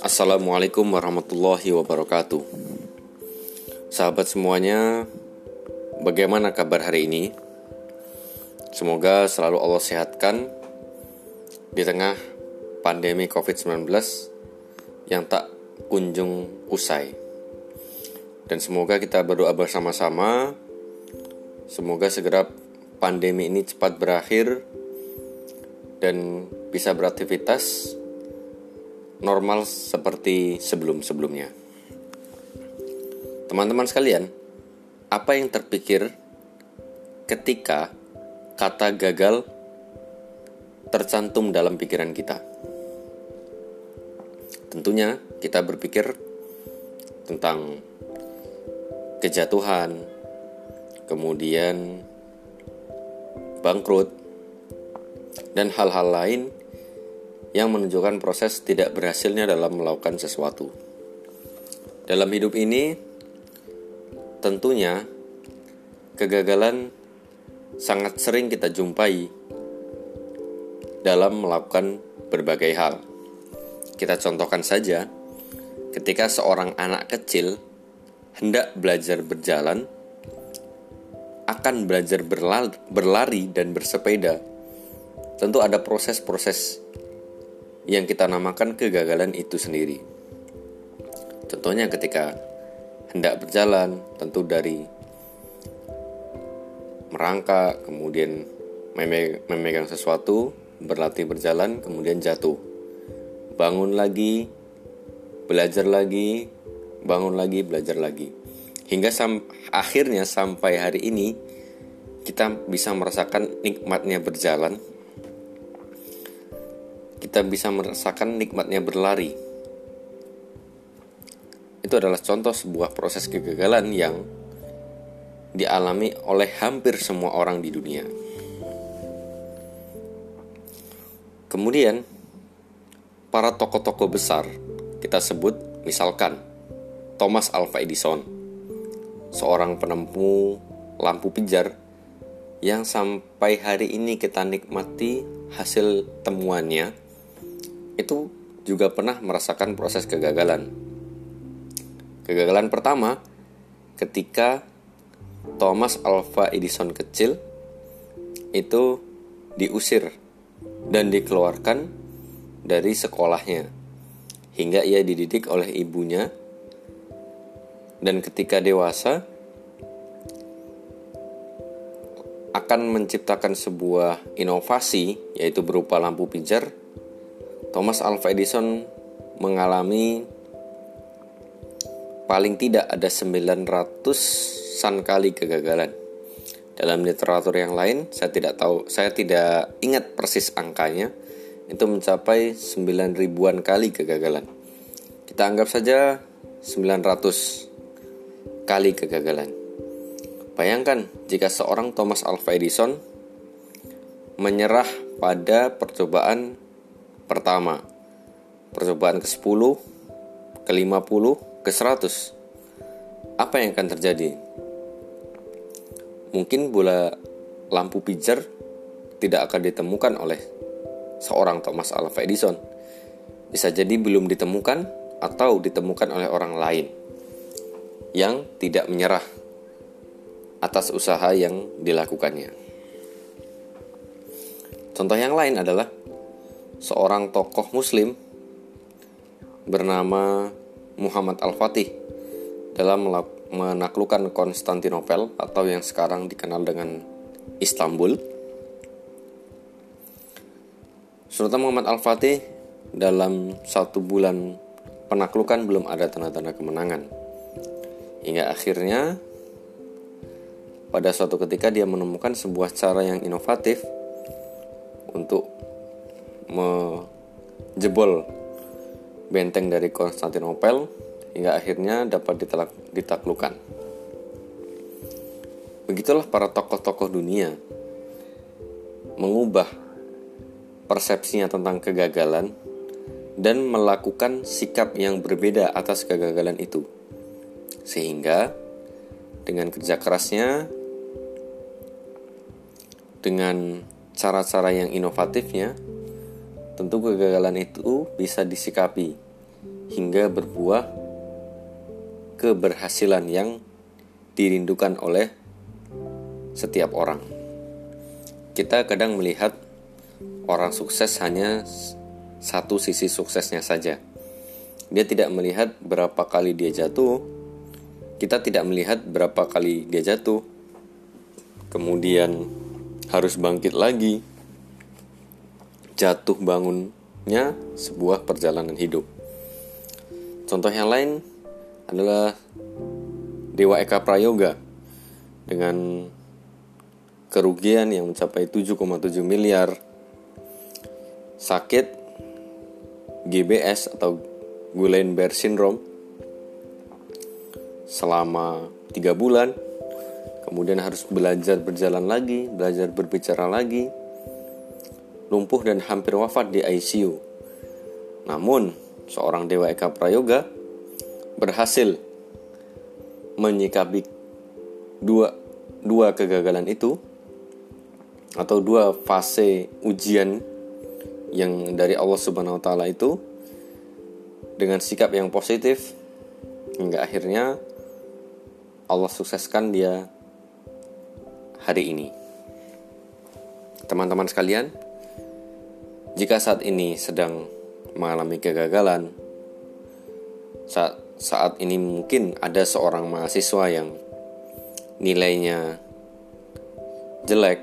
Assalamualaikum warahmatullahi wabarakatuh. Sahabat semuanya, bagaimana kabar hari ini? Semoga selalu Allah sehatkan di tengah pandemi COVID-19 yang tak kunjung usai. Dan semoga kita berdoa bersama-sama, semoga segera pandemi ini cepat berakhir dan bisa beraktivitas normal seperti sebelum-sebelumnya. Teman-teman sekalian, apa yang terpikir ketika kata gagal tercantum dalam pikiran kita? Tentunya kita berpikir tentang kejatuhan, kemudian bangkrut, dan hal-hal lain yang menunjukkan proses tidak berhasilnya dalam melakukan sesuatu. Dalam hidup ini, tentunya kegagalan sangat sering kita jumpai dalam melakukan berbagai hal. Kita contohkan saja, ketika seorang anak kecil hendak belajar berjalan, akan belajar berlari, dan bersepeda, tentu ada proses-proses yang kita namakan kegagalan itu sendiri. Contohnya ketika hendak berjalan, tentu dari merangkak, kemudian memegang sesuatu, berlatih berjalan, kemudian jatuh. Bangun lagi, belajar lagi, bangun lagi, belajar lagi. Hingga sam akhirnya sampai hari ini kita bisa merasakan nikmatnya berjalan kita bisa merasakan nikmatnya berlari. Itu adalah contoh sebuah proses kegagalan yang dialami oleh hampir semua orang di dunia. Kemudian, para tokoh-tokoh besar kita sebut misalkan Thomas Alva Edison, seorang penempuh lampu pijar yang sampai hari ini kita nikmati hasil temuannya itu juga pernah merasakan proses kegagalan. Kegagalan pertama ketika Thomas Alva Edison kecil itu diusir dan dikeluarkan dari sekolahnya hingga ia dididik oleh ibunya dan ketika dewasa akan menciptakan sebuah inovasi yaitu berupa lampu pijar Thomas Alva Edison mengalami paling tidak ada 900-an kali kegagalan. Dalam literatur yang lain, saya tidak tahu, saya tidak ingat persis angkanya. Itu mencapai 9 ribuan kali kegagalan. Kita anggap saja 900 kali kegagalan. Bayangkan jika seorang Thomas Alva Edison menyerah pada percobaan pertama, percobaan ke-10, ke-50, ke-100. Apa yang akan terjadi? Mungkin bola lampu pijar tidak akan ditemukan oleh seorang Thomas Alva Edison. Bisa jadi belum ditemukan atau ditemukan oleh orang lain yang tidak menyerah atas usaha yang dilakukannya. Contoh yang lain adalah seorang tokoh muslim bernama Muhammad Al-Fatih dalam menaklukkan Konstantinopel atau yang sekarang dikenal dengan Istanbul. Sultan Muhammad Al-Fatih dalam satu bulan penaklukan belum ada tanda-tanda kemenangan. Hingga akhirnya pada suatu ketika dia menemukan sebuah cara yang inovatif untuk menjebol benteng dari Konstantinopel hingga akhirnya dapat ditaklukkan. Begitulah para tokoh-tokoh dunia mengubah persepsinya tentang kegagalan dan melakukan sikap yang berbeda atas kegagalan itu. Sehingga dengan kerja kerasnya, dengan cara-cara yang inovatifnya, tentu kegagalan itu bisa disikapi hingga berbuah keberhasilan yang dirindukan oleh setiap orang. Kita kadang melihat orang sukses hanya satu sisi suksesnya saja. Dia tidak melihat berapa kali dia jatuh. Kita tidak melihat berapa kali dia jatuh. Kemudian harus bangkit lagi. Jatuh bangunnya sebuah perjalanan hidup. Contoh yang lain adalah Dewa Eka Prayoga dengan kerugian yang mencapai 7,7 miliar sakit GBS atau Guillain-Barré syndrome selama tiga bulan. Kemudian harus belajar berjalan lagi belajar berbicara lagi. Lumpuh dan hampir wafat di ICU namun seorang Dewa Eka Prayoga berhasil menyikapi dua dua kegagalan itu atau dua fase ujian yang dari Allah Subhanahu wa taala itu dengan sikap yang positif hingga akhirnya Allah sukseskan dia hari ini. Teman-teman sekalian, jika saat ini sedang mengalami kegagalan, saat saat ini mungkin ada seorang mahasiswa yang nilainya jelek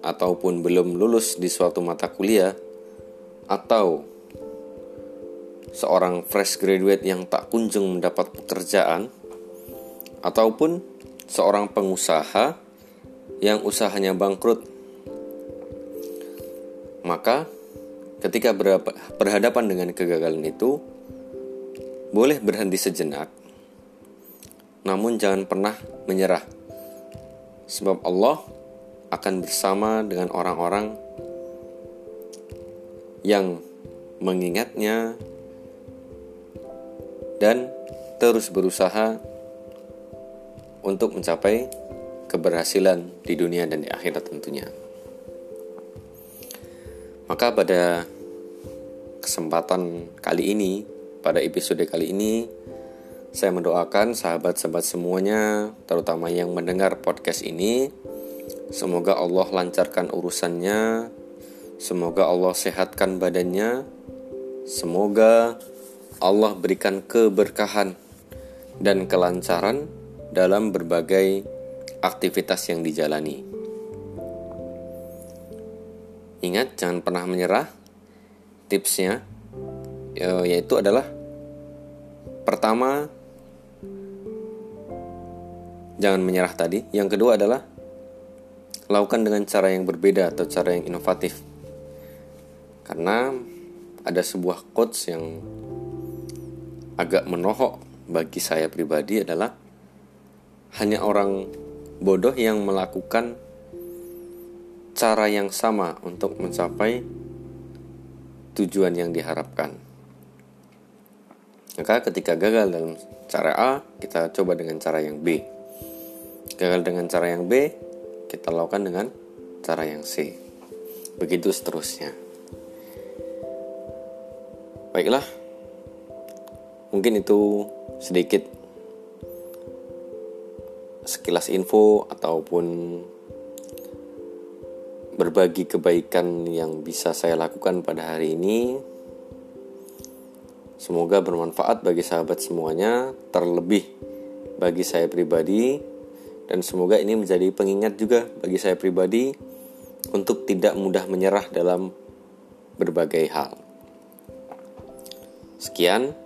ataupun belum lulus di suatu mata kuliah atau seorang fresh graduate yang tak kunjung mendapat pekerjaan ataupun seorang pengusaha yang usahanya bangkrut. Maka ketika berhadapan dengan kegagalan itu boleh berhenti sejenak namun jangan pernah menyerah sebab Allah akan bersama dengan orang-orang yang mengingatnya dan terus berusaha untuk mencapai keberhasilan di dunia dan di akhirat tentunya. Maka pada kesempatan kali ini, pada episode kali ini, saya mendoakan sahabat-sahabat semuanya, terutama yang mendengar podcast ini, semoga Allah lancarkan urusannya, semoga Allah sehatkan badannya, semoga Allah berikan keberkahan dan kelancaran dalam berbagai aktivitas yang dijalani. Ingat, jangan pernah menyerah. Tipsnya ya, yaitu adalah pertama jangan menyerah tadi. Yang kedua adalah lakukan dengan cara yang berbeda atau cara yang inovatif. Karena ada sebuah quotes yang agak menohok bagi saya pribadi adalah hanya orang bodoh yang melakukan cara yang sama untuk mencapai tujuan yang diharapkan. Maka ketika gagal dalam cara A, kita coba dengan cara yang B. Gagal dengan cara yang B, kita lakukan dengan cara yang C. Begitu seterusnya. Baiklah, mungkin itu sedikit sekilas info ataupun berbagi kebaikan yang bisa saya lakukan pada hari ini. Semoga bermanfaat bagi sahabat semuanya, terlebih bagi saya pribadi, dan semoga ini menjadi pengingat juga bagi saya pribadi untuk tidak mudah menyerah dalam berbagai hal. Sekian.